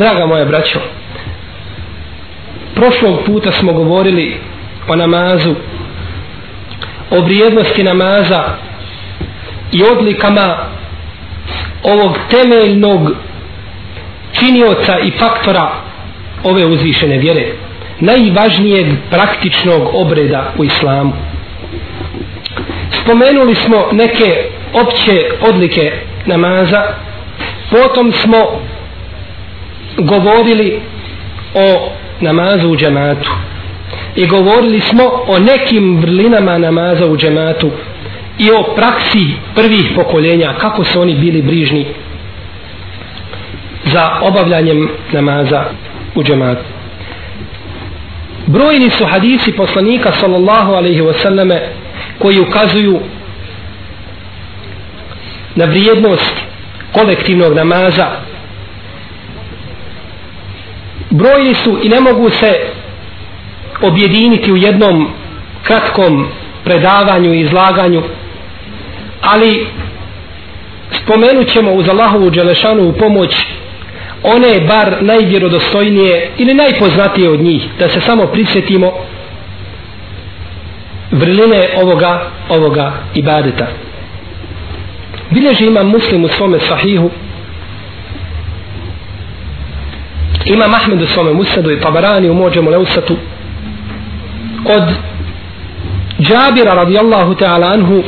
Draga moja braćo, prošlog puta smo govorili o namazu, o vrijednosti namaza i odlikama ovog temeljnog činioca i faktora ove uzvišene vjere, najvažnijeg praktičnog obreda u islamu. Spomenuli smo neke opće odlike namaza, potom smo govorili o namazu u džematu. I govorili smo o nekim vrlinama namaza u džematu i o praksi prvih pokoljenja kako su oni bili brižni za obavljanjem namaza u džematu. Brojni su hadisi poslanika sallallahu alaihi wasallame koji ukazuju na vrijednost kolektivnog namaza brojni su i ne mogu se objediniti u jednom kratkom predavanju i izlaganju ali spomenut ćemo uz Allahovu Đelešanu u pomoć one bar najvjerodostojnije ili najpoznatije od njih da se samo prisjetimo vrline ovoga ovoga ibadeta. Bilježi imam muslim u svome sahihu ima Mahmed u svome musadu i Tabarani u mođemu leusatu od Džabira radijallahu ta'ala anhu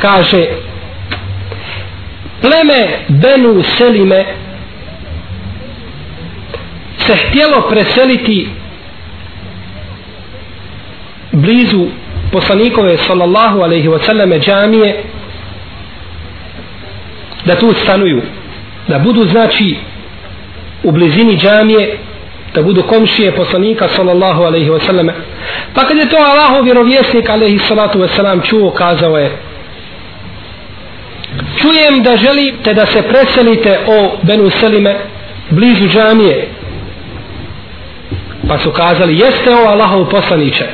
kaže pleme Benu Selime se htjelo preseliti blizu poslanikove sallallahu alaihi wa sallame džamije da tu stanuju da budu znači u blizini džamije da budu komšije poslanika sallallahu alaihi wa sallam pa kad je to Allahov vjerovjesnik alaihi salatu wa sallam čuo kazao je čujem da želite da se preselite o Benu Selime blizu džamije. Pa su kazali jeste o Allahov poslaniče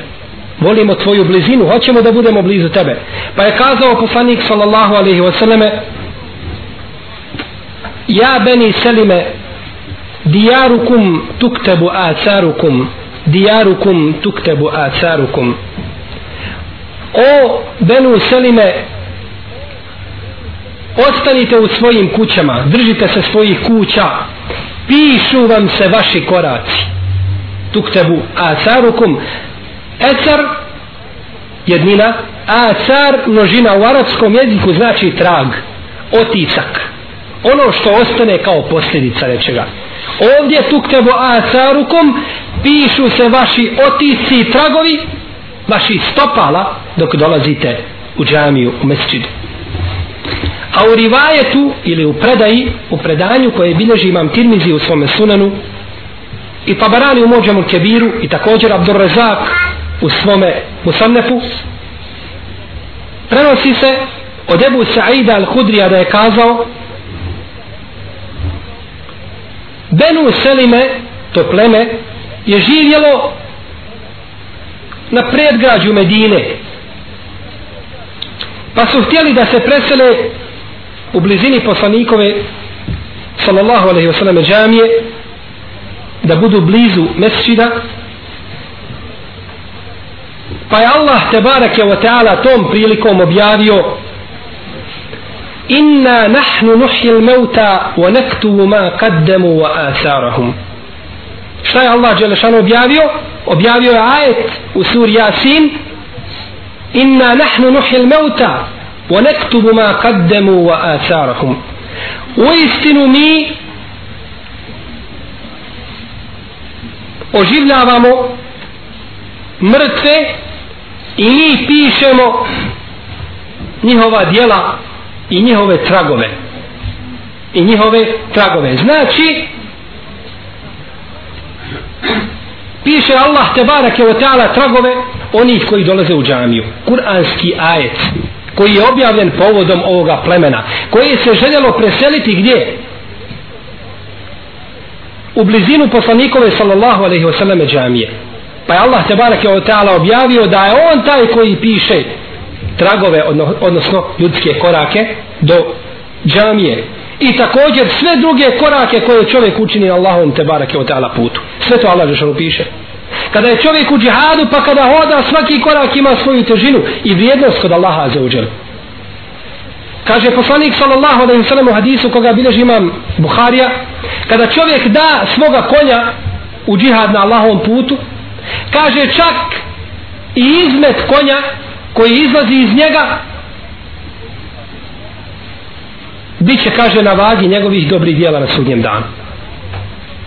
volimo tvoju blizinu hoćemo da budemo blizu tebe. Pa je kazao poslanik sallallahu alaihi wa sallame ja Beni Selime dijarukum tuktebu acarukum dijarukum tuktebu acarukum o Benu Selime ostanite u svojim kućama držite se svojih kuća. Pišu vam se vaši koraci. Tuktebu acarukum ecar jednina acar množina u arapskom jeziku znači trag otisak. Ono što ostane kao posljedica nečega ovdje tuktebu asarukom pišu se vaši otisci i tragovi vaši stopala dok dolazite u džamiju u mesčidu a u rivajetu ili u predaji u predanju koje bilježi imam tirmizi u svome sunanu i pa tabarani u mođemu kebiru i također Abdurrezak u svome Musamnefu prenosi se od Ebu Sa'ida al-Hudrija da je kazao Benu Selime, to pleme, je živjelo na predgrađu Medine. pa su htjeli da se presele u blizini poslanikove sallallahu alaihi wa sallam džamije da budu blizu mesčida pa je Allah tebarak je wa ta'ala tom prilikom objavio inna nahnu nuhil mevta wa nektubu ma kaddamu wa asarahum šta je Allah Đelešanu objavio? Objavio je ajet u suri Yasin inna nahnu nuhil mevta wa nektubu ma kaddamu wa asarahum u istinu mi oživljavamo mrtve i mi pišemo njihova djela i njihove tragove. I njihove tragove. Znači piše Allah te barake o teala tragove onih koji dolaze u džamiju. Kuranski ajet koji je objavljen povodom ovoga plemena koji se željelo preseliti gdje? U blizinu poslanikove sallallahu alaihi wasallam džamije. Pa je Allah te barake o teala objavio da je on taj koji piše tragove odnosno ljudske korake do džamije. I također sve druge korake koje čovjek učini na Allahom te barake o teala putu. Sve to Allah žešanu piše. Kada je čovjek u džihadu pa kada hoda svaki korak ima svoju težinu i vrijednost kod Allaha za uđel kaže poslanik sallallahu alaihi sallam u hadisu koga bilježi imam Buharija kada čovjek da svoga konja u džihad na Allahom putu kaže čak i izmet konja koji izlazi iz njega bit će kaže na vagi njegovih dobrih dijela na sudnjem danu.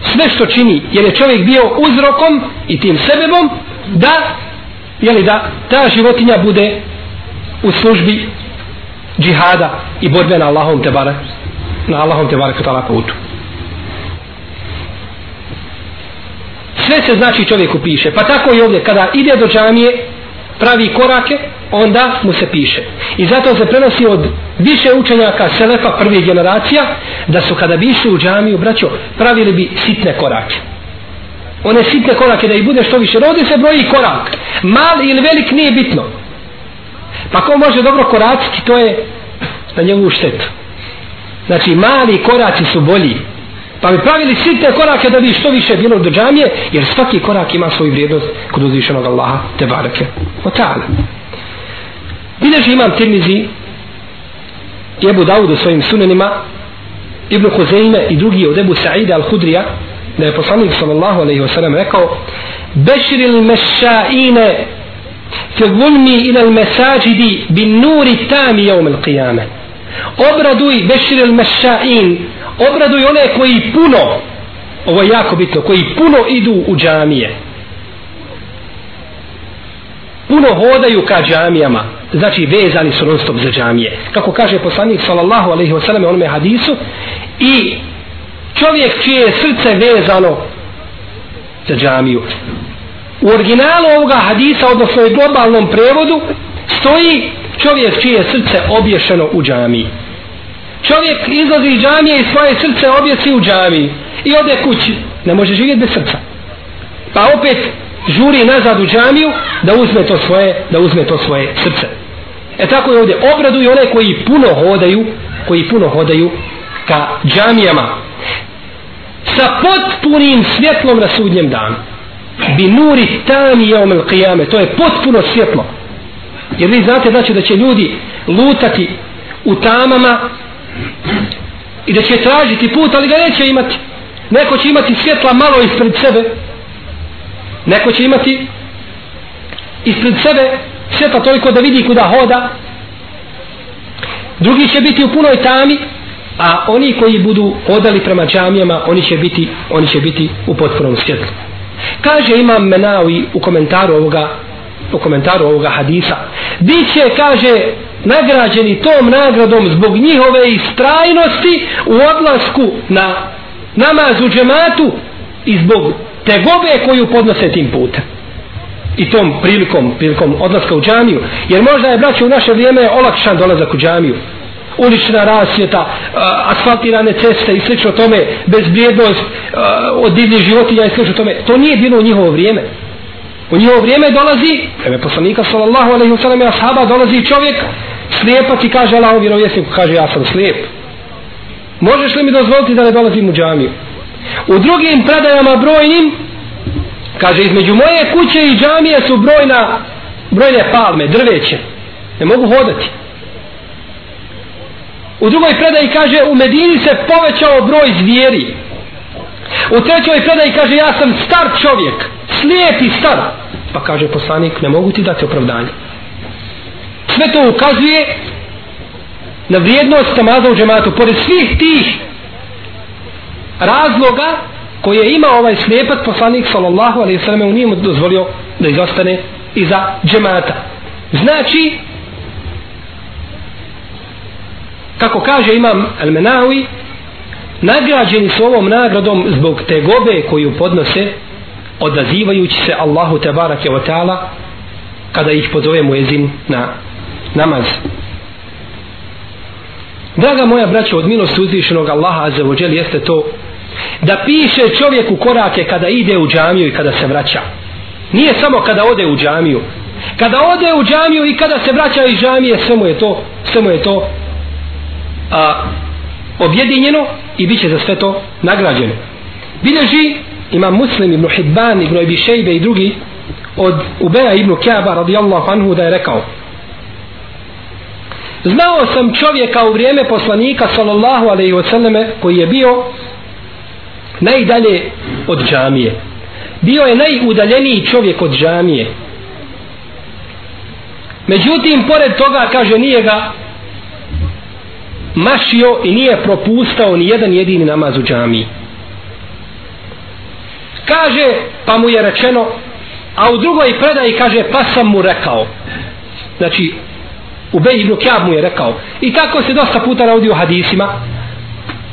Sve što čini jer je čovjek bio uzrokom i tim sebebom da jeli da ta životinja bude u službi džihada i borbe na Allahom te barak na Allahom te barak katala putu. Sve se znači čovjeku piše. Pa tako i ovdje kada ide do džamije pravi korake onda mu se piše. I zato se prenosi od više učenjaka Selefa prvih generacija da su kada bi išli u džamiju braćo pravili bi sitne korake. One sitne korake da ih bude što više. Rodi se broji korak. Mal ili velik nije bitno. Pa ko može dobro koraciti to je na njegovu štetu. Znači mali koraci su bolji pa bi pravili sitne korake da bi što više bilo do džamije jer svaki korak ima svoju vrijednost kod uzvišenog Allaha te barake o ta'ala. Bileži imam tirmizi i Ebu Dawud u svojim sunenima Ibn Huzeyme i drugi od Ebu Sa'ida al-Hudrija da je poslanik sallallahu alaihi wa sallam rekao beširil mešaine fi zulmi ila al-mesajidi bin nuri tami jevme al-qiyame obraduj beširil mešain obraduj one koji puno ovo je jako bitno koji puno idu u džamije. Puno hodaju ka džamijama znači vezani su non stop za džamije. Kako kaže poslanik sallallahu alaihi wasallam onome hadisu i čovjek čije je srce vezano za džamiju. U originalu ovoga hadisa odnosno u globalnom prevodu stoji čovjek čije srce obješeno u džami. čovjek izlazi iz džamije i svoje srce objesi u džami i ode kući. Ne može živjeti bez srca. Pa opet žuri nazad u džamiju da uzme to svoje da uzme to svoje srce. E tako je ovdje. Obraduju one koji puno hodaju koji puno hodaju ka džamijama. Sa potpunim svjetlom na sudnjem danu. Bi nuri tani jeomel qiyame. To je potpuno svjetlo jer vi znate znači da će ljudi lutati u tamama i da će tražiti put ali ga neće imati. Neko će imati svjetla malo ispred sebe. Neko će imati ispred sebe svjetla toliko da vidi kuda hoda. Drugi će biti u punoj tami a oni koji budu odali prema džamijama oni će biti oni će biti u potpunom svjetlu. Kaže imam Menawi u komentaru ovoga u komentaru ovoga hadisa. Biće kaže nagrađeni tom nagradom zbog njihove istrajnosti u odlasku na namaz u džematu i zbog tegobe koju podnose tim putem. I tom prilikom, prilikom odlaska u džamiju. Jer možda je braće u naše vrijeme olakšan dolazak u džamiju. Ulična rasvjeta, asfaltirane ceste i slično tome, bezbrijednost od divnih životinja i slično tome. To nije bilo u njihovo vrijeme u njihovo vrijeme dolazi, vreme poslanika sallallahu alaihi wa sallam i ashaba dolazi čovjek slijepac i kaže Allahom vjerovjesniku kaže ja sam slijep. Možeš li mi dozvoliti da ne dolazim u džamiju? U drugim predajama brojnim kaže između moje kuće i džamije su brojna brojne palme, drveće. Ne mogu hodati. U drugoj predaji kaže u Medini se povećao broj zvijeri u trećoj predaji kaže ja sam star čovjek slijep i star. Pa kaže poslanik ne mogu ti dati opravdanje. Sve to ukazuje na vrijednost namaza u džematu. Pored svih tih razloga koje ima ovaj slijepac poslanik sallallahu alaihi sallam u njemu dozvolio da izostane iza džemata. Znači kako kaže imam Al-Menawi nagrađeni su ovom nagradom zbog te gobe koju podnose odazivajući se Allahu tebarake wa ta'ala kada ih pozove muezin na namaz. Draga moja braća od milosti uzvišenog Allaha azza jeste to da piše čovjeku korake kada ide u džamiju i kada se vraća. Nije samo kada ode u džamiju. Kada ode u džamiju i kada se vraća iz džamije sve mu je to sve mu je to a, objedinjeno i bit će za sve to nagrađeno. Bileži ima muslim ibn Hibban ibn Ibi Šejbe i drugi od Ubeja ibn Kjaba radijallahu anhu da je rekao znao sam čovjeka u vrijeme poslanika sallallahu alaihi wasallame koji je bio najdalje od džamije. Bio je najudaljeniji čovjek od džamije. Međutim pored toga kaže nije ga mašio i nije propustao ni jedan jedini namaz u džamiji. Kaže pa mu je rečeno a u drugoj predaji kaže pa sam mu rekao. Znači u Bej ibn Kjab mu je rekao. I tako se dosta puta navodi u hadisima.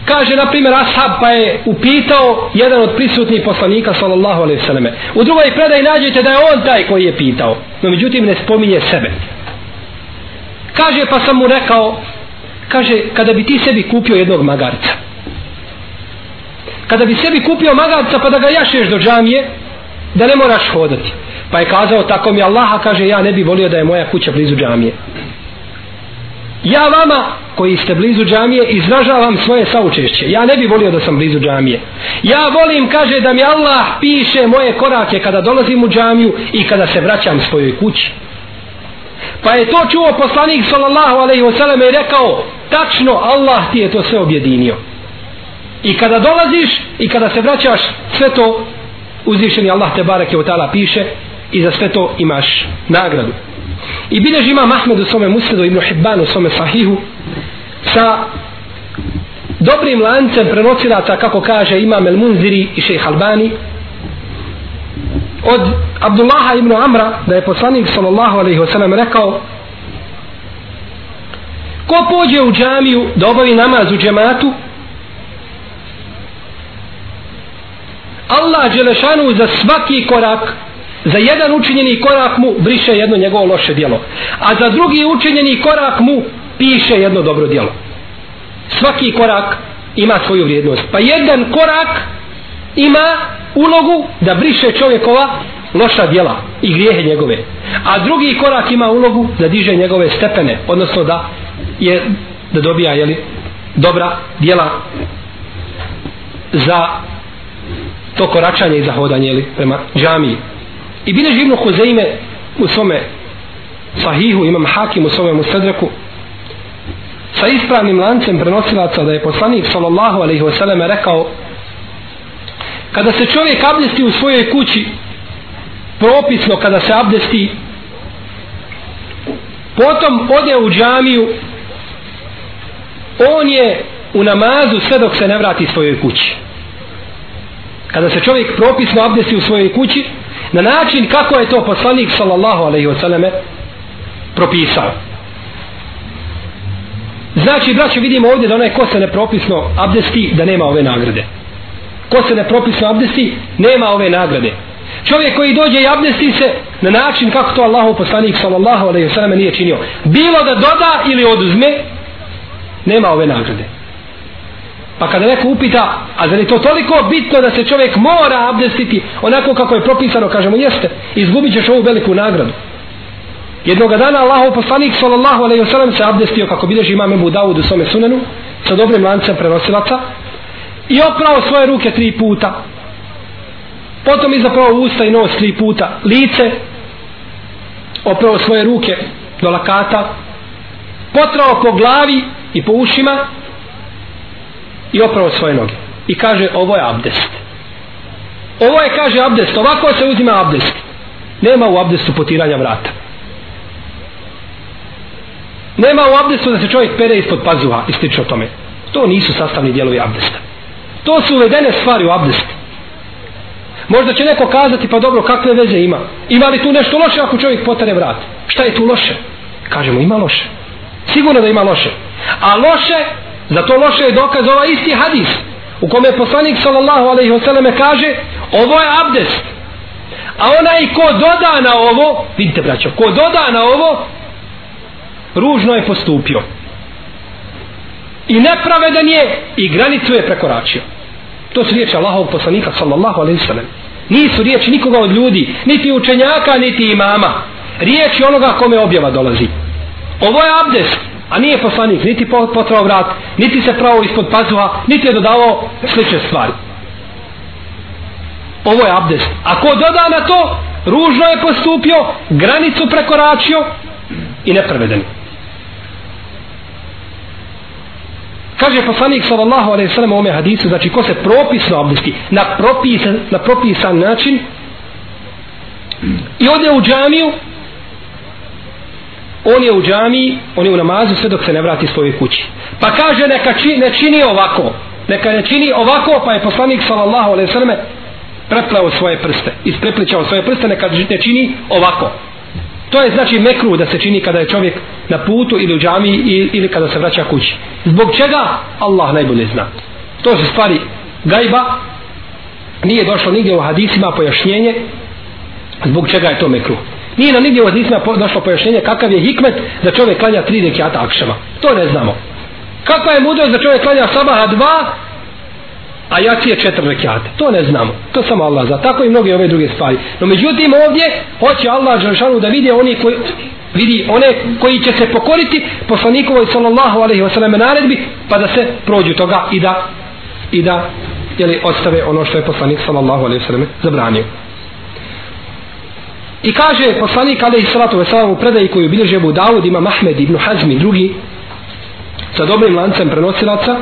Kaže na primjer Ashab pa je upitao jedan od prisutnih poslanika sallallahu alaihi sallam. U drugoj predaji nađete da je on taj koji je pitao. No međutim ne spominje sebe. Kaže pa sam mu rekao kaže kada bi ti sebi kupio jednog magarca. Kada bi sebi kupio magarca pa da ga jašeš do džamije da ne moraš hodati. Pa je kazao tako mi Allaha kaže ja ne bi volio da je moja kuća blizu džamije. Ja vama koji ste blizu džamije izražavam svoje saučešće. Ja ne bi volio da sam blizu džamije. Ja volim kaže da mi Allah piše moje korake kada dolazim u džamiju i kada se vraćam svojoj kući. Pa je to čuo poslanik sallallahu alaihi wasallam i rekao tačno Allah ti je to sve objedinio. I kada dolaziš i kada se vraćaš sve to uzvišeni Allah te barake u tala piše i za sve to imaš nagradu. I bilež ima Mahmed u svome musledu Ibn Hibban u svome sahihu sa dobrim lancem prenosilaca kako kaže imam El Munziri i šejh Albani od Abdullaha ibn Amra da je poslanik sallallahu alaihi wasallam rekao ko pođe u džamiju da obavi namaz u džematu? Allah Đelešanu za svaki korak za jedan učinjeni korak mu briše jedno njegovo loše djelo a za drugi učinjeni korak mu piše jedno dobro djelo. Svaki korak ima svoju vrijednost pa jedan korak ima ulogu da briše čovjekova loša djela i grijehe njegove a drugi korak ima ulogu da diže njegove stepene odnosno da je da dobija jeli, dobra djela za to koračanje i zahodanje jeli, prema džamiji. I bile živno Huzeime u svome sahihu imam hakim u svome musadreku sa ispravnim lancem prenosilaca da je poslanik sallallahu alaihi wasallam rekao kada se čovjek abdesti u svojoj kući propisno kada se abdesti potom ode u džamiju on je u namazu sve dok se ne vrati svojoj kući. Kada se čovjek propisno abdesi u svojoj kući na način kako je to poslanik sallallahu alaihi wasallam propisao. Znači braćo vidimo ovdje da onaj ko se nepropisno abdesti da nema ove nagrade. Ko se nepropisno abdesti nema ove nagrade. Čovjek koji dođe i abdesti se na način kako to Allahu poslanik sallallahu alaihi wasallam nije činio. Bilo da doda ili oduzme nema ove nagrade. Pa kada neko upita a zar je to toliko bitno da se čovjek mora abdestiti onako kako je propisano kažemo jeste izgubit ćeš ovu veliku nagradu. Jednoga dana Allahov poslanik sallallahu alejhi ve sellem se abdestio kako bilježi imam Abu Davud u svome sunenu sa dobrim lancem prenosilaca i oprao svoje ruke tri puta. Potom izaprao usta i nos tri puta, lice, oprao svoje ruke do lakata, potrao po glavi i po ušima i oprao svoje noge. I kaže, ovo je abdest. Ovo je, kaže, abdest. Ovako se uzima abdest. Nema u abdestu potiranja vrata. Nema u abdestu da se čovjek pere ispod pazuha i stiče o tome. To nisu sastavni dijelovi abdesta. To su uvedene stvari u abdest. Možda će neko kazati, pa dobro, kakve veze ima? Ima li tu nešto loše ako čovjek potare vrat? Šta je tu loše? Kažemo, ima loše. Sigurno da ima loše. A loše, za to loše je dokaz ovaj isti hadis u kome je poslanik sallallahu alaihi wasallam kaže ovo je abdest. A onaj ko doda na ovo vidite braćo, ko doda na ovo ružno je postupio. I nepravedan je i granicu je prekoračio. To su riječi Allahovog poslanika sallallahu alaihi wasallam. Nisu riječi nikoga od ljudi niti učenjaka niti imama. Riječi onoga kome objava dolazi ovo je abdest a nije poslanik niti potrao vrat niti se pravo ispod pazuha niti je dodavao slične stvari. Ovo je abdest. A ko doda na to ružno je postupio granicu prekoračio i nepreveden kaže poslanik sallallahu alejhi ve sellem u ome hadisu znači ko se propisno abdesti na propisan na propisan način i ode u džamiju on je u džamiji, on je u namazu sve dok se ne vrati svojoj kući. Pa kaže neka či, ne čini ovako, neka ne čini ovako, pa je poslanik sallallahu alejhi ve selleme preplao svoje prste, isprepličao svoje prste, neka ne čini ovako. To je znači mekru da se čini kada je čovjek na putu ili u džamiji ili kada se vraća kući. Zbog čega? Allah najbolje zna. To su stvari gajba, nije došlo nigdje u hadisima pojašnjenje zbog čega je to mekru. Nije nam nigdje u hadisima došlo pojašnjenje kakav je hikmet da čovjek klanja tri rekiata akšama. To ne znamo. Kakva je mudrost da čovjek klanja sabaha dva, a jacije četiri rekiata. To ne znamo. To samo Allah zna. Tako i mnoge ove druge stvari. No međutim ovdje hoće Allah Đelšanu da vidi oni koji vidi one koji će se pokoriti poslanikovoj sallallahu alaihi wasallam naredbi pa da se prođu toga i da i da jeli, ostave ono što je poslanik sallallahu alaihi wasallam zabranio. I kaže poslanik alaihi salatu wasalam u predaji koju bilježe Abu Dawud ima Mahmed ibn Hazmi drugi sa dobrim lancem prenosilaca.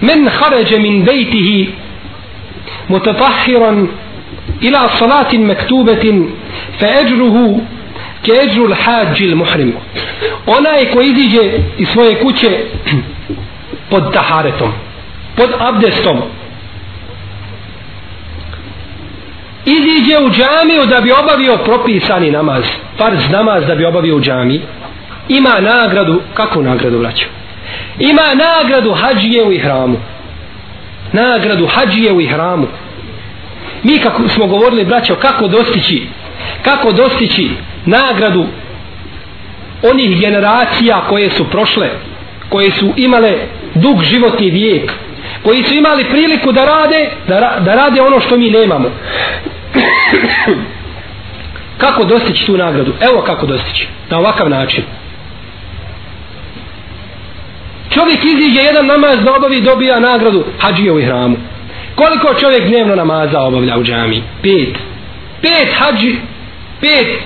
Men haređe min bejtihi mutatahiran ila salatin mektubetin fe eđruhu ke eđru l'hađi l'muhrimu onaj ko iziđe iz svoje kuće pod taharetom pod abdestom iziđe u džamiju da bi obavio propisani namaz farz namaz da bi obavio u džamiji. Ima nagradu kakvu nagradu vraću ima nagradu hađije u ihramu. Nagradu hađije u ihramu. Mi kako smo govorili braćo kako dostići kako dostići nagradu onih generacija koje su prošle koje su imale dug životni vijek koji su imali priliku da rade da, da rade ono što mi nemamo. kako dostići tu nagradu? Evo kako dostići. Na ovakav način. Čovjek iziđe jedan namaz da obavi dobija nagradu hađije u ihramu. Koliko čovjek dnevno namaza obavlja u džami pet. Pet hađi pet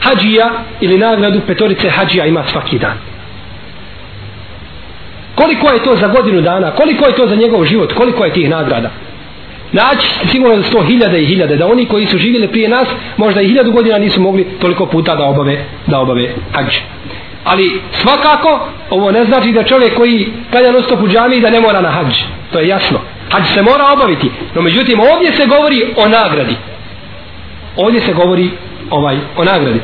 hađija ili nagradu petorice hađija ima svaki dan. Koliko je to za godinu dana? Koliko je to za njegov život? Koliko je tih nagrada? Naći sigurno da sto hiljade i hiljade da oni koji su živjeli prije nas možda i hiljadu godina nisu mogli toliko puta da obave da obave hađ. Ali svakako ovo ne znači da čovjek koji kada non u džami da ne mora na hađ. To je jasno. Hađ se mora obaviti. No međutim ovdje se govori o nagradi. Ovdje se govori ovaj o nagradi.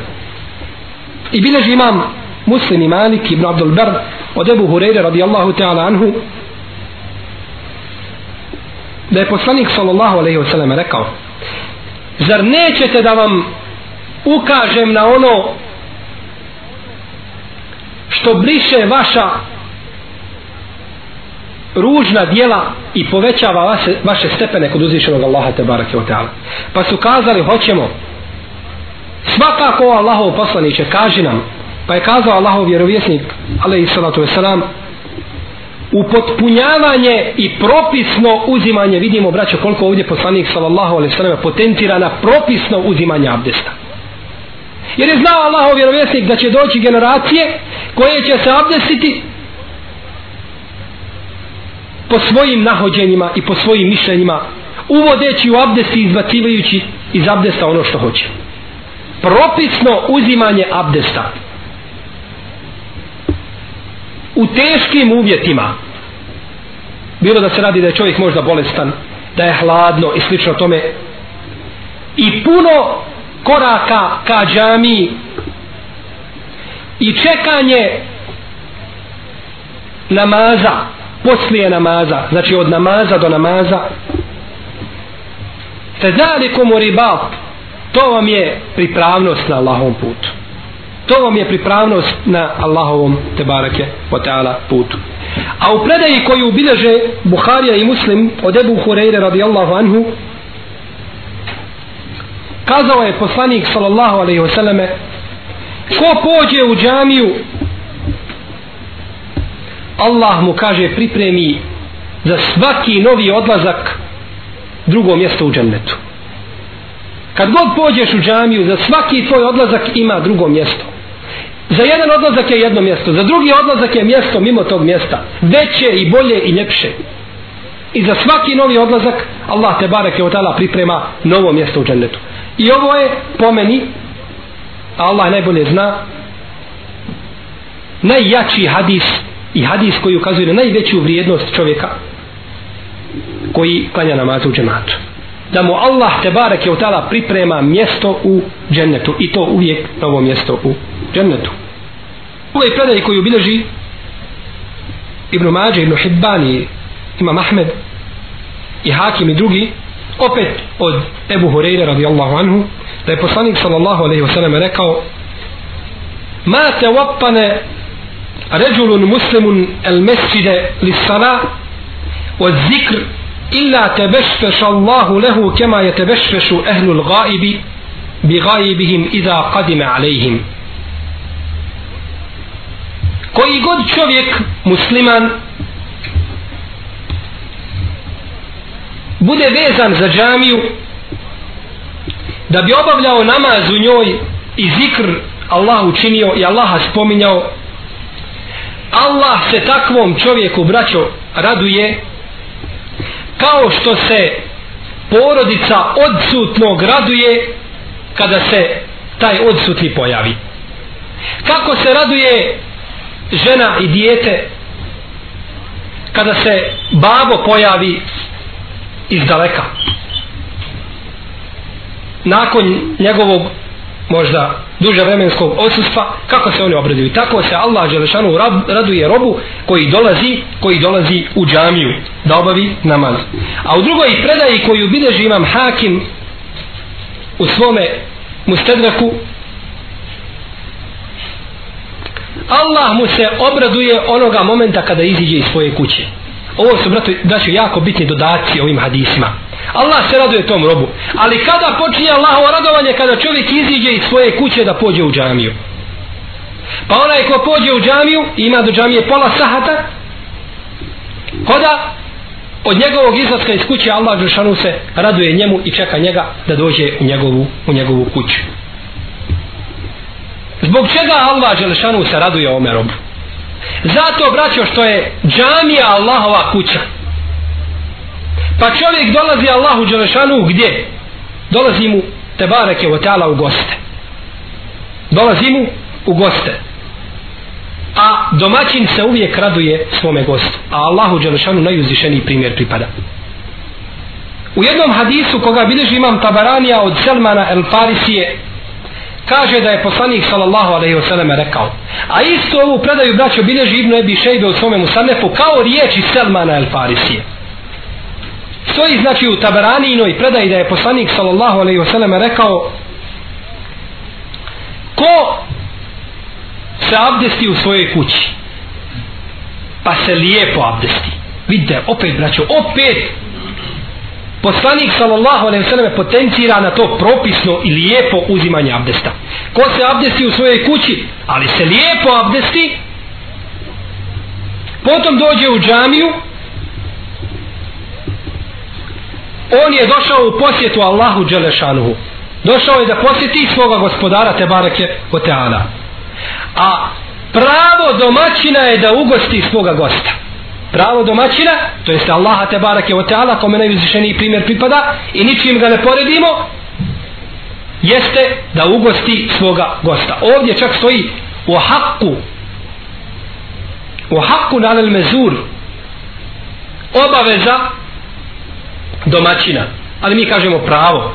I bileži imam muslim i malik ibn Abdul Bar od Ebu Hureyre radijallahu ta'ala anhu da je poslanik sallallahu alaihi wasallam rekao zar nećete da vam ukažem na ono što briše vaša ružna dijela i povećava vaše, vaše stepene kod uzvišenog Allaha te barake ta'ala. Pa su kazali, hoćemo svakako Allahov poslaniće, kaži nam, pa je kazao Allahov vjerovjesnik, alaihi salatu wasalam, upotpunjavanje i propisno uzimanje, vidimo braćo koliko ovdje poslanik sallallahu alaihi sallam potentira na propisno uzimanje abdesta. Jer je znao Allahov vjerovjesnik da će doći generacije koje će se abdestiti po svojim nahođenjima i po svojim mišljenjima uvodeći u abdest i izbacivajući iz abdesta ono što hoće propisno uzimanje abdesta u teškim uvjetima. Bilo da se radi da je čovjek možda bolestan da je hladno i slično tome. I puno koraka ka džami i čekanje namaza poslije namaza znači od namaza do namaza. Te zalikum u ribat to vam je pripravnost na Allahom putu to vam je pripravnost na Allahovom tebareke wa ta'ala putu. A u predaji koju bilježe Buharija i Muslim od Ebu Hureyre radijallahu anhu kazao je poslanik sallallahu alaihi wasallam ko pođe u džamiju Allah mu kaže pripremi za svaki novi odlazak drugo mjesto u džennetu. Kad god pođeš u džamiju za svaki tvoj odlazak ima drugo mjesto za jedan odlazak je jedno mjesto za drugi odlazak je mjesto mimo tog mjesta. Veće i bolje i ljepše. I za svaki novi odlazak Allah te bareke od tala priprema novo mjesto u džennetu. I ovo je po meni Allah najbolje zna najjači hadis i hadis koji ukazuje na najveću vrijednost čovjeka koji klanja namaz u džematu da mu Allah te barek je utala priprema mjesto u džennetu. I to uvijek novo mjesto u džennetu. Ovaj predaj koji obilježi Ibn Mađe, Ibn Hibban i Imam Ahmed i Hakim i drugi opet od Ebu Hureyre radijallahu anhu da je poslanik sallallahu alaihi wa sallam rekao ma te vapane ređulun muslimun el mesjide li sala od zikr illa tebešfeš Allahu lehu kema je tebešfešu ehlul gaibi bi gaibihim iza kadime alejhim. Koji god čovjek musliman bude vezan za džamiju da bi obavljao namaz u njoj i zikr Allah učinio i Allaha spominjao Allah se takvom čovjeku braćo raduje kao što se porodica odsutnog raduje kada se taj odsutni pojavi. Kako se raduje žena i dijete kada se babo pojavi iz daleka? Nakon njegovog možda duže vremenskog odsustva, kako se oni obraduju. Tako se Allah Želešanu raduje robu koji dolazi, koji dolazi u džamiju da obavi namaz. A u drugoj predaji koju bideži imam hakim u svome mustedraku Allah mu se obraduje onoga momenta kada iziđe iz svoje kuće. Ovo su, braću, da jako bitni dodaci ovim hadisima. Allah se raduje tom robu. Ali kada počinje Allahovo radovanje kada čovjek iziđe iz svoje kuće da pođe u džamiju? Pa onaj ko pođe u džamiju ima do džamije pola sahata koda od njegovog izlaska iz kuće Allah Žešanu se raduje njemu i čeka njega da dođe u njegovu, u njegovu kuću. Zbog čega Allah Žešanu se raduje ome robu? Zato braćo što je džamija Allahova kuća. Pa čovjek dolazi Allahu Đelešanu gdje? Dolazi mu te bareke o teala u goste. Dolazi mu u goste. A domaćin se uvijek raduje svome gostu. A Allahu Đelešanu najuzvišeniji primjer pripada. U jednom hadisu koga bilježi imam Tabaranija od Selmana El Farisije kaže da je poslanik sallallahu alaihi wasallam rekao a isto ovu predaju braćo bilježi Ibnu Ebi Šejbe u svome Musanefu kao riječi Selmana El Farisije stoji znači u Tabaranijinoj predaji da je poslanik sallallahu alaihi wasallam rekao ko se abdesti u svojoj kući pa se lijepo abdesti. Vidite opet braćo opet poslanik sallallahu alejhi ve selleme potencira na to propisno i lijepo uzimanje abdesta. Ko se abdesti u svojoj kući ali se lijepo abdesti potom dođe u džamiju on je došao u posjetu Allahu Đelešanuhu. Došao je da posjeti svoga gospodara Tebareke Oteana. A pravo domaćina je da ugosti svoga gosta. Pravo domaćina to jeste Allaha Tebareke Oteana kome najvizišeniji primjer pripada i ničim ga ne poredimo jeste da ugosti svoga gosta. Ovdje čak stoji u haku u haku na mezur obaveza domaćina. Ali mi kažemo pravo.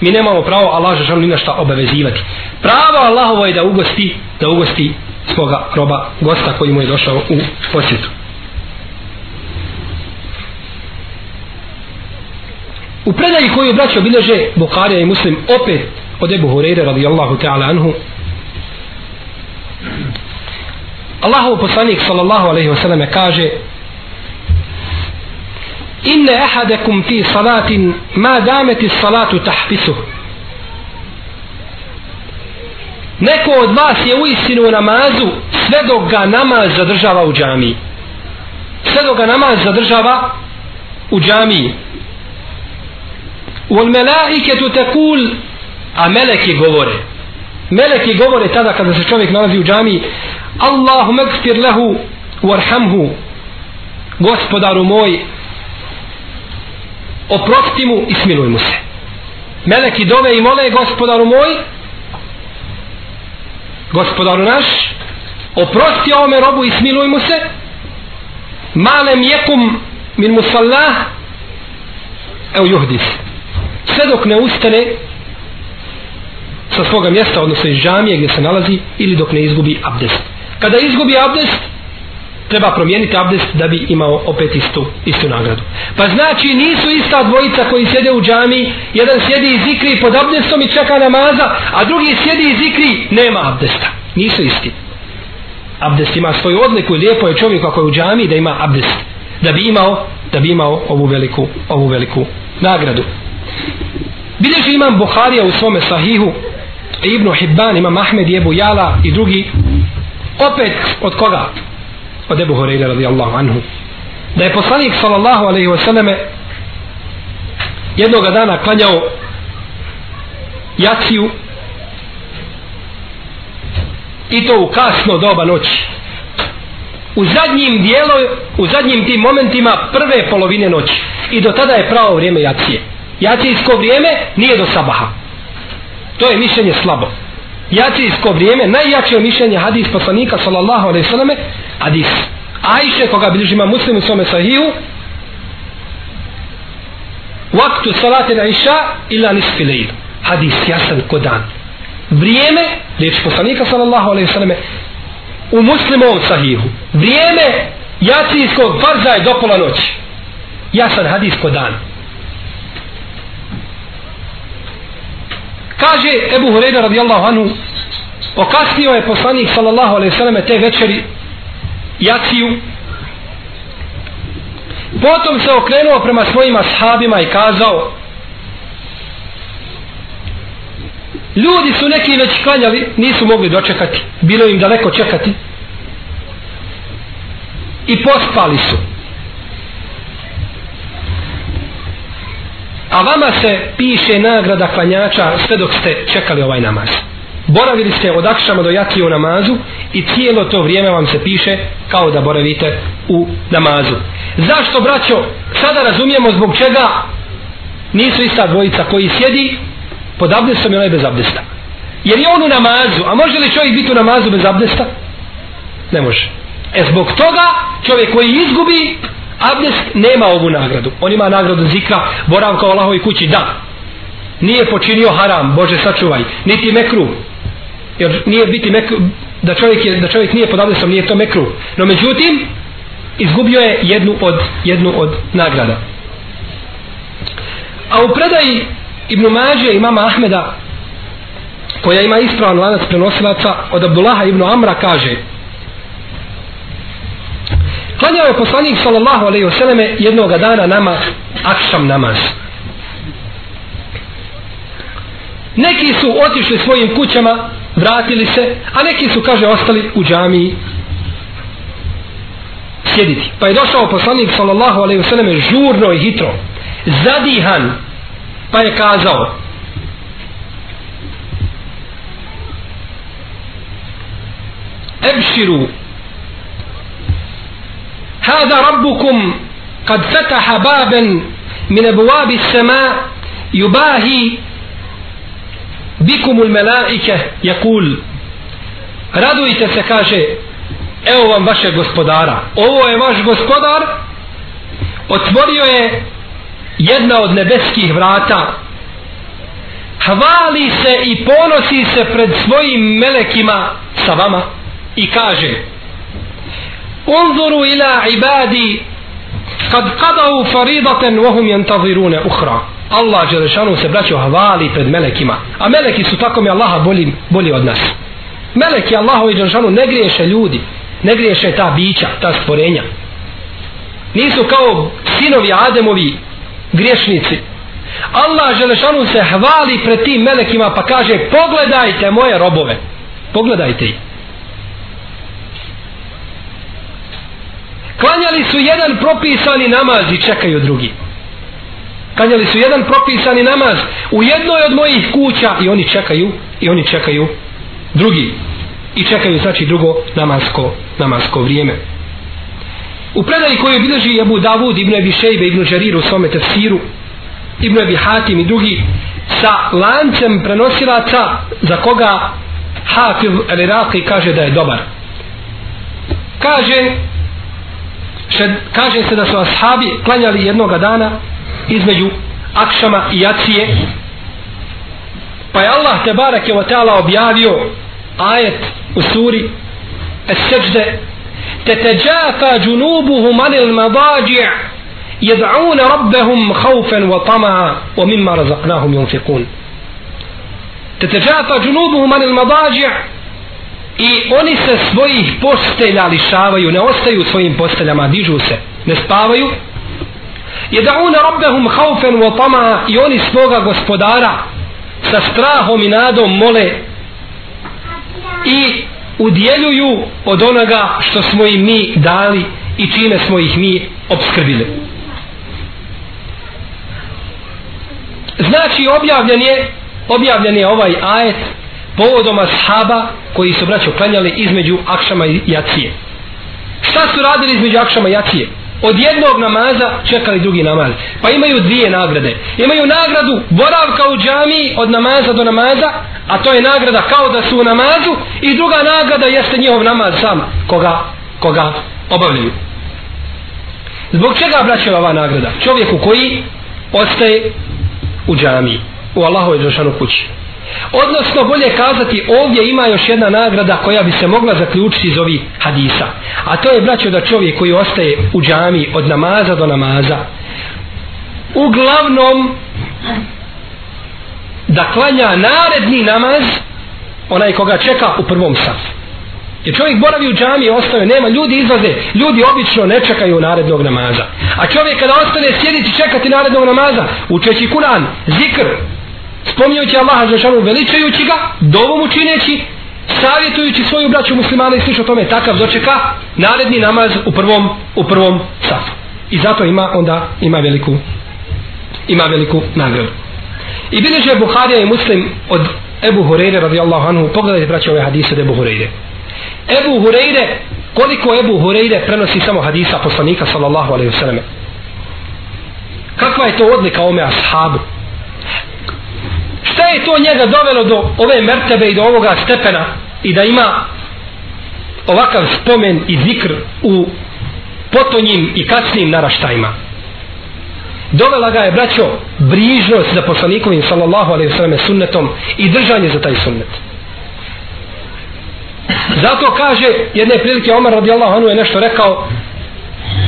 Mi nemamo pravo Allah žal ni na šta obavezivati. Pravo Allahovo je da ugosti da ugosti svoga roba gosta koji mu je došao u posjetu. U predaji koju braćo bileže Bukharija i Muslim opet od Ebu Hureyre radijallahu ta'ala anhu Allahov poslanik sallallahu alaihi wasallam kaže inne ahadakum fi salatin ma dameti salatu tahpisu. Neko od vas je u istinu u namazu sve dok ga namaz zadržava u džamiji. Sve dok ga namaz zadržava u džamiji. Wal melaiketu tekul a meleki govore. Meleki govore tada kada se čovjek nalazi u džamiji Allahu megfir lehu warhamhu gospodaru moj oprosti mu i smiluj mu se meleki dove i mole gospodaru moj gospodaru naš oprosti ovome robu i smiluj mu se malem jekum min musallah evo juhdis sve dok ne ustane sa svoga mjesta odnosno iz džamije gdje se nalazi ili dok ne izgubi abdest. Kada izgubi abdest treba promijeniti abdest da bi imao opet istu, istu nagradu. Pa znači nisu ista dvojica koji sjede u džami, jedan sjedi i zikri pod abdestom i čeka namaza, a drugi sjedi i zikri, nema abdesta. Nisu isti. Abdest ima svoju odliku i lijepo je čovjek ako je u džami da ima abdest. Da bi imao, da bi imao ovu veliku, ovu veliku nagradu. Bilježi imam Buharija u svome sahihu, Ibnu Hibban, imam Ahmed, Jebu Jala i drugi, opet od koga? Od Ebu Horeira radijallahu anhu. Da je poslanik sallallahu alaihi wasallame jednog dana klanjao jaciju i to u kasno doba noći. U zadnjim dijelo u zadnjim tim momentima prve polovine noći. I do tada je pravo vrijeme jacije. Jacijsko vrijeme nije do sabaha. To je mišljenje slabo. Jacijsko vrijeme najjače mišljenje hadis poslanika sallallahu alaihi selleme hadis. Ajše koga bilježi ima muslim u svome sahiju vaktu salate na iša ila nisfi lejl. Hadis jasan ko dan. Vrijeme riječ poslanika sallallahu alaihi sallame u muslimovom sahihu. vrijeme jacijskog farza je do pola noći. Jasan hadis ko dan. Kaže Ebu Hureyda radijallahu anhu okasnio je poslanik sallallahu alaihi sallame te večeri jaciju potom se okrenuo prema svojim ashabima i kazao ljudi su neki već klanjali nisu mogli dočekati bilo im daleko čekati i pospali su. A vama se piše nagrada klanjača sve dok ste čekali ovaj namaz boravili ste od akšama do jaki u namazu i cijelo to vrijeme vam se piše kao da boravite u namazu. Zašto braćo sada razumijemo zbog čega nisu ista dvojica koji sjedi pod abdestom i onaj bez abdesta? Jer je on u namazu a može li čovjek biti u namazu bez abdesta? Ne može. E zbog toga čovjek koji izgubi abdest nema ovu nagradu. On ima nagradu zikra boravka u Allahovi kući da. Nije počinio haram Bože sačuvaj. Niti mekru jer nije biti mekru da čovjek, je, da čovjek nije pod abdestom nije to mekru no međutim izgubio je jednu od, jednu od nagrada a u predaji Ibn Mađe imama Ahmeda koja ima ispravan lanac prenosilaca od Abdullaha Ibn Amra kaže Klanjao je poslanik sallallahu alaihi wasallam jednog dana nama akšam namaz. Neki su otišli svojim kućama, vratili se, a neki su, kaže, ostali u džamiji sjediti. Pa je došao poslanik sallallahu alaihi wasallam žurno i hitro, zadihan, pa je kazao, Ebširu, هذا ربكم قد فتح بابا من أبواب السماء يباهي bikumul melaike jakul radujte se kaže evo vam vaše gospodara. Ovo je vaš gospodar otvorio je jedna od nebeskih vrata. Hvali se i ponosi se pred svojim melekima sa vama i kaže unzuru ila ibadi kad qadahu faridaten vohum hum yantaziruna uhra Allah Đelešanu se braćo hvali pred melekima. A meleki su tako mi Allaha bolji, bolji od nas. Meleki Allahovi Đelešanu ne griješe ljudi ne griješe ta bića, ta stvorenja. Nisu kao sinovi Ademovi griješnici. Allah Đelešanu se hvali pred tim melekima pa kaže pogledajte moje robove. Pogledajte ih. Klanjali su jedan propisani namaz i čekaju drugi klanjali su jedan propisani namaz u jednoj od mojih kuća i oni čekaju i oni čekaju drugi. I čekaju znači drugo namasko namasko vrijeme. U predaji koju bilježi Abu Davud ibn Abi Šejbe ibn Đarir u svome tefsiru ibn Abi Hatim i drugi sa lancem prenosilaca za koga Hafiz al-Iraqi kaže da je dobar. Kaže šed, kaže se da su ashabi klanjali jednoga dana između akšama i jacije pa je Allah te barake wa ta'ala objavio ajet u suri Es-Seđde تتجافى جنوبهم عن المضاجع يدعون ربهم خوفا وطمعا ومما رزقناهم ينفقون تتجافى جنوبهم عن المضاجع i oni se svojih postelja lišavaju, ne ostaju u svojim posteljama, dižu se, ne spavaju. Je da خوفا robbehum haufen u otama i oni svoga gospodara sa strahom i nadom mole i udjeljuju od onoga što smo im mi dali i čime smo ih mi obskrbili. Znači objavljen je objavljen je ovaj ajet povodom ashaba koji su braćo klanjali između akšama i jacije. Šta su radili između akšama i jacije? Od jednog namaza čekali drugi namaz. Pa imaju dvije nagrade. Imaju nagradu boravka u džamiji od namaza do namaza, a to je nagrada kao da su u namazu i druga nagrada jeste njihov namaz sam koga, koga obavljaju. Zbog čega braće ova nagrada? Čovjeku koji ostaje u džamiji, u Allahove džašanu kući. Odnosno, bolje kazati, ovdje ima još jedna nagrada koja bi se mogla zaključiti iz ovih hadisa. A to je, braćo, da čovjek koji ostaje u džami od namaza do namaza, uglavnom, da klanja naredni namaz, onaj koga čeka u prvom safu. Jer čovjek boravi u džami i ostaje, nema, ljudi izlaze, ljudi obično ne čekaju narednog namaza. A čovjek kada ostane sjediti čekati narednog namaza, učeći Kur'an, zikr, spominjući Allaha Žešanu veličajući ga, dovom učineći, savjetujući svoju braću muslimana i slično tome, takav dočeka naredni namaz u prvom, u prvom safu. I zato ima onda ima veliku ima veliku nagradu. I bileže Buharija i Muslim od Ebu Hureyre radijallahu anhu, pogledajte braće ove hadise od Ebu Hureyre. Ebu Hureyre, koliko Ebu Hureyre prenosi samo hadisa poslanika sallallahu alaihi wasallam. Kakva je to odlika ome ashabu? Šta je to njega dovelo do ove mertebe i do ovoga stepena i da ima ovakav spomen i zikr u potonjim i kasnim naraštajima? Dovela ga je braćo brižnost za poslanikovim sallallahu alaihi sallam sunnetom i držanje za taj sunnet. Zato kaže jedne prilike Omar radijallahu anhu je nešto rekao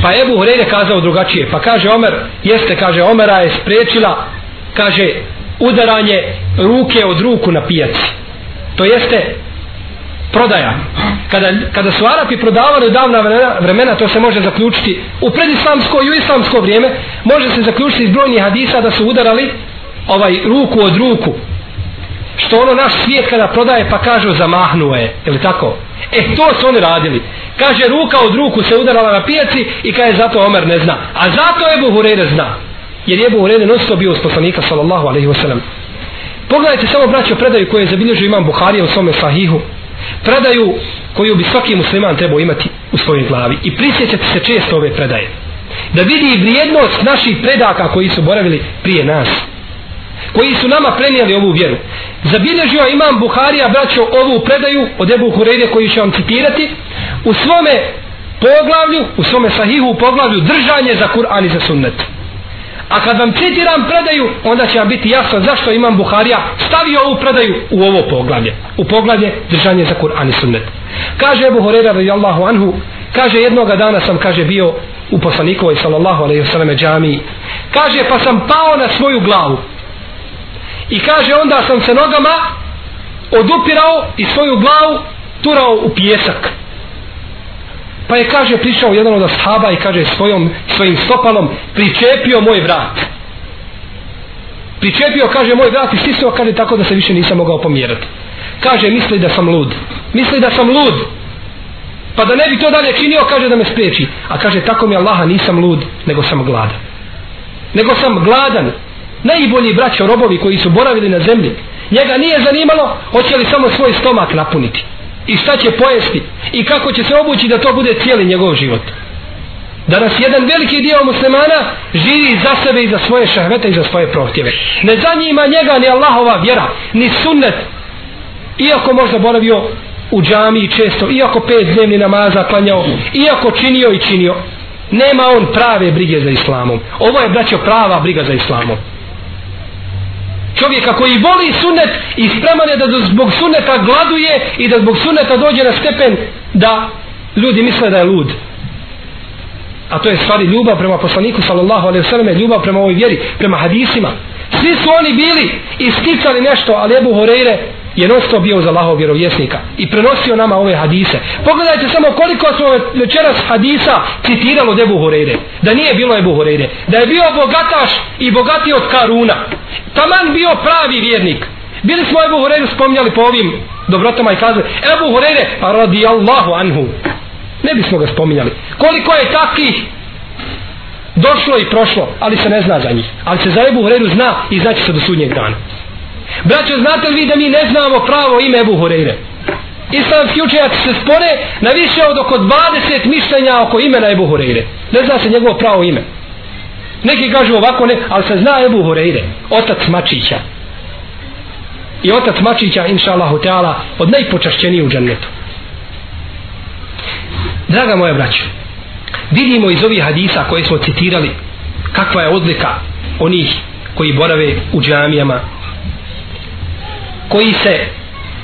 pa Ebu Hureyre kazao drugačije. Pa kaže Omer jeste kaže Omera je spriječila kaže udaranje ruke od ruku na pijaci. To jeste prodaja. kada, kada su Arapi prodavali davna vremena, vremena, to se može zaključiti u predislamsko i u islamsko vrijeme, može se zaključiti iz brojnih hadisa da su udarali ovaj ruku od ruku. Što ono naš svijet kada prodaje pa kažu zamahnuo je, ili tako? E to su oni radili. Kaže ruka od ruku se udarala na pijaci i kaže zato Omer ne zna. A zato Ebu Hurere zna. Jer je Ebu Hureyre non bio uz poslanika sallallahu alaihi wasallam. Pogledajte samo braćo predaju koje je zabilježio imam Buharija u svome sahihu. Predaju koju bi svaki musliman trebao imati u svojoj glavi. I prisjećati se često ove predaje. Da vidi vrijednost naših predaka koji su boravili prije nas. Koji su nama prenijeli ovu vjeru. Zabilježio imam Buharija braćo ovu predaju od Ebu Hureyre koji ću vam citirati u svome poglavlju, u svome sahihu u poglavlju držanje za Kur'an i za sunnet. A kad vam citiram predaju, onda će vam biti jasno zašto imam Buharija stavio ovu predaju u ovo poglavlje. U poglavlje držanje za Kur'an i sunnet. Kaže Ebu Horeira radijallahu anhu, kaže jednoga dana sam, kaže, bio u poslanikovoj sallallahu alaihi wasallam džamiji. Kaže, pa sam pao na svoju glavu. I kaže, onda sam se nogama odupirao i svoju glavu turao u pjesak. Pa je, kaže, prišao jedan od ashaba i kaže, svojom, svojim stopalom pričepio moj vrat. Pričepio, kaže, moj vrat i stisnuo, kaže, tako da se više nisam mogao pomjerati. Kaže, misli da sam lud. Misli da sam lud. Pa da ne bi to dalje činio, kaže da me spriječi. A kaže, tako mi Allaha nisam lud, nego sam gladan. Nego sam gladan. Najbolji braćo robovi koji su boravili na zemlji. Njega nije zanimalo, hoće li samo svoj stomak napuniti i šta će pojesti? I kako će se obući da to bude cijeli njegov život? Danas jedan veliki dio muslimana živi za sebe i za svoje šahvete i za svoje prohtjeve. Ne zanima njega ni Allahova vjera ni sunnet. Iako možda boravio u džami često iako pet dnevni namaza klanjao iako činio i činio. Nema on prave brige za islamom. Ovo je braćo prava briga za islamom čovjeka koji voli sunnet i spreman je da zbog suneta gladuje i da zbog suneta dođe na stepen da ljudi misle da je lud. A to je stvari ljubav prema poslaniku sallallahu alaihi sallam ljubav prema ovoj vjeri, prema hadisima. Svi su oni bili i sticali nešto ali Ebu Horeire je nosto bio za Allahov vjerovjesnika i prenosio nama ove hadise. Pogledajte samo koliko smo večeras hadisa citiralo Debu Horeire. Da nije bilo Ebu Horeire. Da je bio bogataš i bogati od Karuna. Taman bio pravi vjernik. Bili smo Ebu Horeiru spomnjali po ovim dobrotama i kazali Ebu Horeire pa radi Allahu anhu. Ne bismo ga spominjali. Koliko je takih došlo i prošlo, ali se ne zna za njih. Ali se za Ebu Horeiru zna i znači se do sudnjeg dana. Braćo, znate li vi da mi ne znamo pravo ime Ebu Hureyre? Islamski učenjaci se spore na više od oko 20 mišljenja oko imena Ebu Hureyre. Ne zna se njegovo pravo ime. Neki kažu ovako ne, ali se zna Ebu Hureyre, otac Mačića. I otac Mačića, inša Allahu Teala, od najpočašćeniji u džennetu. Draga moja braćo, vidimo iz ovih hadisa koje smo citirali kakva je odlika onih koji borave u džamijama koji se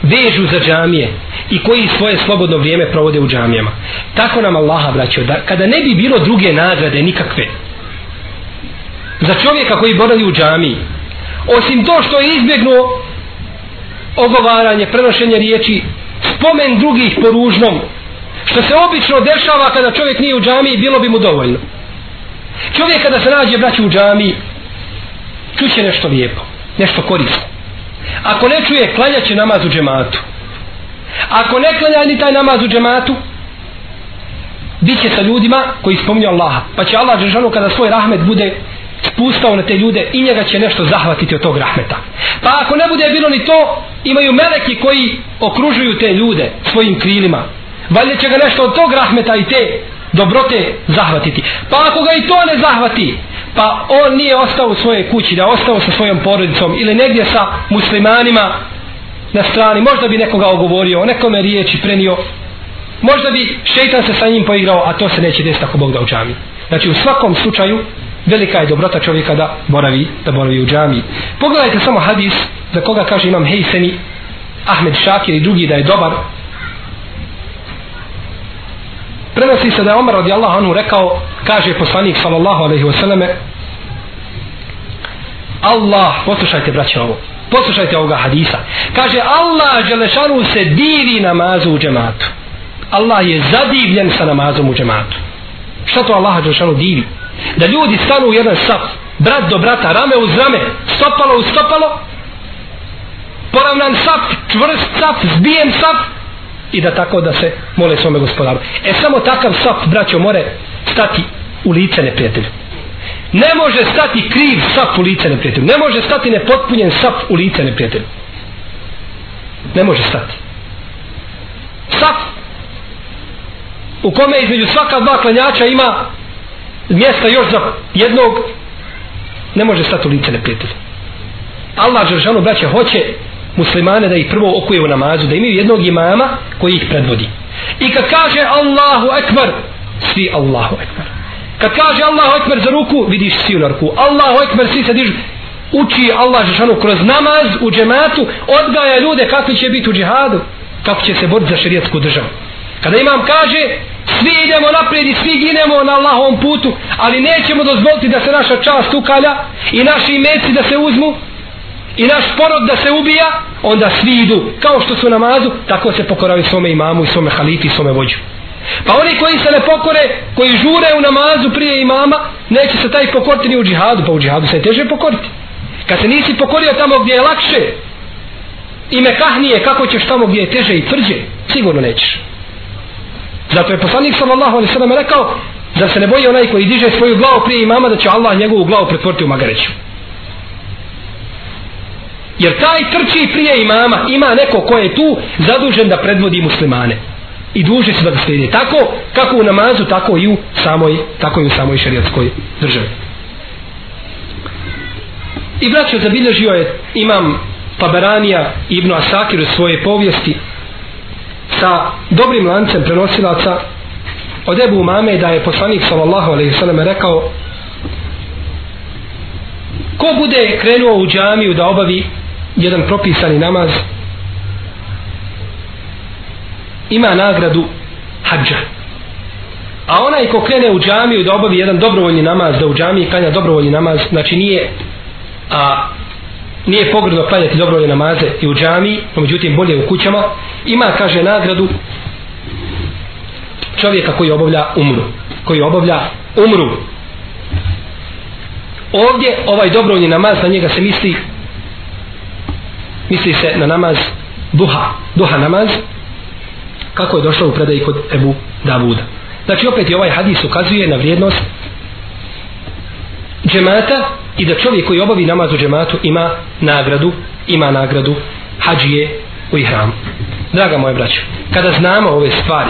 vežu za džamije i koji svoje slobodno vrijeme provode u džamijama. Tako nam Allaha vraćao da kada ne bi bilo druge nagrade nikakve za čovjeka koji boravi u džamiji osim to što je izbjegnuo ogovaranje, prenošenje riječi spomen drugih po ružnom što se obično dešava kada čovjek nije u džamiji bilo bi mu dovoljno čovjek kada se nađe braći u džamiji čuće nešto lijepo nešto korisno Ako ne čuje, klanja će namaz u džematu. Ako ne klanja ni taj namaz u džematu, bit će sa ljudima koji spominju Allaha. Pa će Allah Đeršanu kada svoj rahmet bude spustao na te ljude i njega će nešto zahvatiti od tog rahmeta. Pa ako ne bude bilo ni to, imaju meleki koji okružuju te ljude svojim krilima. Valjda će ga nešto od tog rahmeta i te dobrote zahvatiti. Pa ako ga i to ne zahvati, pa on nije ostao u svojoj kući, da ostao sa svojom porodicom ili negdje sa muslimanima na strani, možda bi nekoga ogovorio, nekome riječi prenio, možda bi šeitan se sa njim poigrao, a to se neće desiti ako Bog da u džami. Znači u svakom slučaju velika je dobrota čovjeka da boravi, da boravi u džami. Pogledajte samo hadis za koga kaže imam Hejseni, Ahmed Šakir i drugi da je dobar, prenosi se da je Omar radijallahu anhu rekao kaže poslanik sallallahu alaihi wasallam Allah poslušajte braće ovo poslušajte ovoga hadisa. Kaže Allah Želešanu se divi namazu u džematu. Allah je zadivljen sa namazom u džematu. Šta to Allah Želešanu divi? Da ljudi stanu u jedan saf brat do brata, rame uz rame stopalo uz stopalo poravnan saf, čvrst saf zbijen saf i da tako da se mole svome gospodaru. E samo takav sap, braćo more stati u lice neprijatelju. Ne može stati kriv sap u lice neprijatelju. Ne može stati nepotpunjen sap u lice neprijatelju. Ne može stati. Sap u kome između svaka dva klanjača ima mjesta još za jednog ne može stati u lice neprijatelju. Allah Žešanu braće hoće muslimane da ih prvo okuje u namazu da imaju jednog imama koji ih predvodi. I kad kaže Allahu Ekber svi Allahu Ekber. Kad kaže Allahu Ekber za ruku vidiš svi u ruku Allahu Ekber svi se dižu uči Allah Žešanu kroz namaz u džematu odgaja ljude kakvi će biti u džihadu kako će se boriti za šerijetsku državu. Kada imam kaže svi idemo naprijed i svi ginemo na Allahovom putu ali nećemo dozvoliti da se naša čast ukalja i naši imeci da se uzmu i naš porod da se ubija onda svi idu. Kao što su namazu tako se pokoraju svome imamu i svome halifi i svome vođu. Pa oni koji se ne pokore koji žure u namazu prije imama neće se taj pokoriti ni u džihadu pa u džihadu se teže pokoriti. Kad se nisi pokorio tamo gdje je lakše i mekahnije kako ćeš tamo gdje je teže i tvrđe sigurno nećeš. Zato je poslanik sallallahu alaihi sallam rekao da se ne boji onaj koji diže svoju glavu prije imama da će Allah njegovu glavu pretvoriti u magareću. Jer taj trči prije imama ima neko ko je tu zadužen da predvodi muslimane. I duže se da ga slijedi. Tako kako u namazu, tako i u samoj, tako i u samoj šarijatskoj državi. I braćo zabilježio je imam Taberanija Ibnu Asakir u svoje povijesti sa dobrim lancem prenosilaca od Ebu Mame da je poslanik sallallahu alaihi sallam rekao ko bude krenuo u džamiju da obavi jedan propisani namaz ima nagradu hađa a onaj ko krene u džamiju da obavi jedan dobrovoljni namaz da u džamiji klanja dobrovoljni namaz znači nije a nije pogrdno klanjati dobrovoljne namaze i u džamiji, no međutim bolje u kućama, ima, kaže, nagradu čovjeka koji obavlja umru. Koji obavlja umru. Ovdje ovaj dobrovoljni namaz, na njega se misli misli se na namaz duha, duha namaz, kako je došlo u predaji kod Ebu Davuda. Znači opet i ovaj hadis ukazuje na vrijednost džemata i da čovjek koji obavi namaz u džematu ima nagradu, ima nagradu hađije u ihramu. Draga moje braće, kada znamo ove stvari,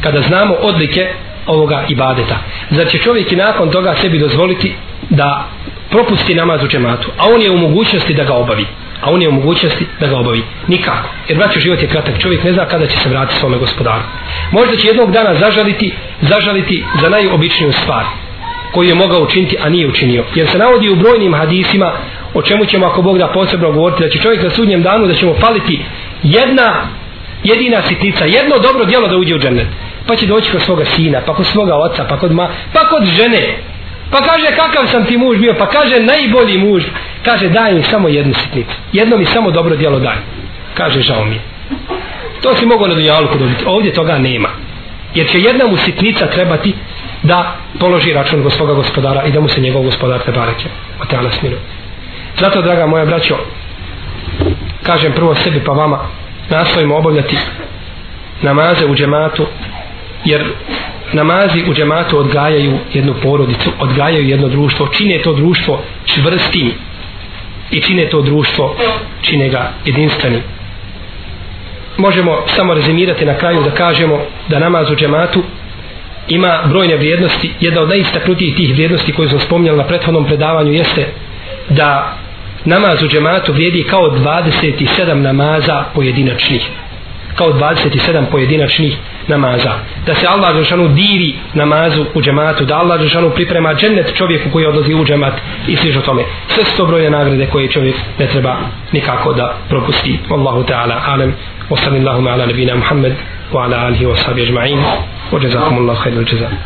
kada znamo odlike ovoga ibadeta, zar će čovjek i nakon toga sebi dozvoliti da propusti namaz u džematu, a on je u mogućnosti da ga obavi a on je u mogućnosti da ga obavi. Nikako. Jer vraću život je kratak. Čovjek ne zna kada će se vratiti svome gospodaru. Možda će jednog dana zažaliti, zažaliti za najobičniju stvar koju je mogao učiniti, a nije učinio. Jer se navodi u brojnim hadisima, o čemu ćemo ako Bog da posebno govoriti, da će čovjek na sudnjem danu, da ćemo paliti jedna jedina sitnica, jedno dobro djelo da uđe u džennet. Pa će doći kod svoga sina, pa kod svoga oca, pa kod ma, pa kod žene. Pa kaže kakav sam ti muž bio, pa kaže najbolji muž. Kaže daj mi samo jednu sitnicu. Jedno mi samo dobro djelo daj. Kaže žao mi. To si mogao na dunjalku dobiti. Ovdje toga nema. Jer će jedna mu sitnica trebati da položi račun go gospodara i da mu se njegov gospodar te bareke o te anas zato draga moja braćo kažem prvo sebi pa vama nastojimo obavljati namaze u džematu jer namazi u džematu odgajaju jednu porodicu odgajaju jedno društvo čine to društvo čvrstim i čine to društvo čine ga jedinstvenim možemo samo rezimirati na kraju da kažemo da namaz u džematu ima brojne vrijednosti. Jedna od najistaknutijih tih vrijednosti koje smo spomnjali na prethodnom predavanju jeste da namaz u džematu vrijedi kao 27 namaza pojedinačnih kao 27 pojedinačnih namaza. Da se Allah Žešanu divi namazu u džematu, da Allah Žešanu priprema džennet čovjeku koji odlazi u džemat i sliže tome. Sve su to broje nagrade koje čovjek ne treba nikako da propusti. Allahu Teala, alem, wa sallim ala nebina Muhammed, wa ala alihi wa sahbihi ajma'in, wa jazakumullahu khairu jazakum.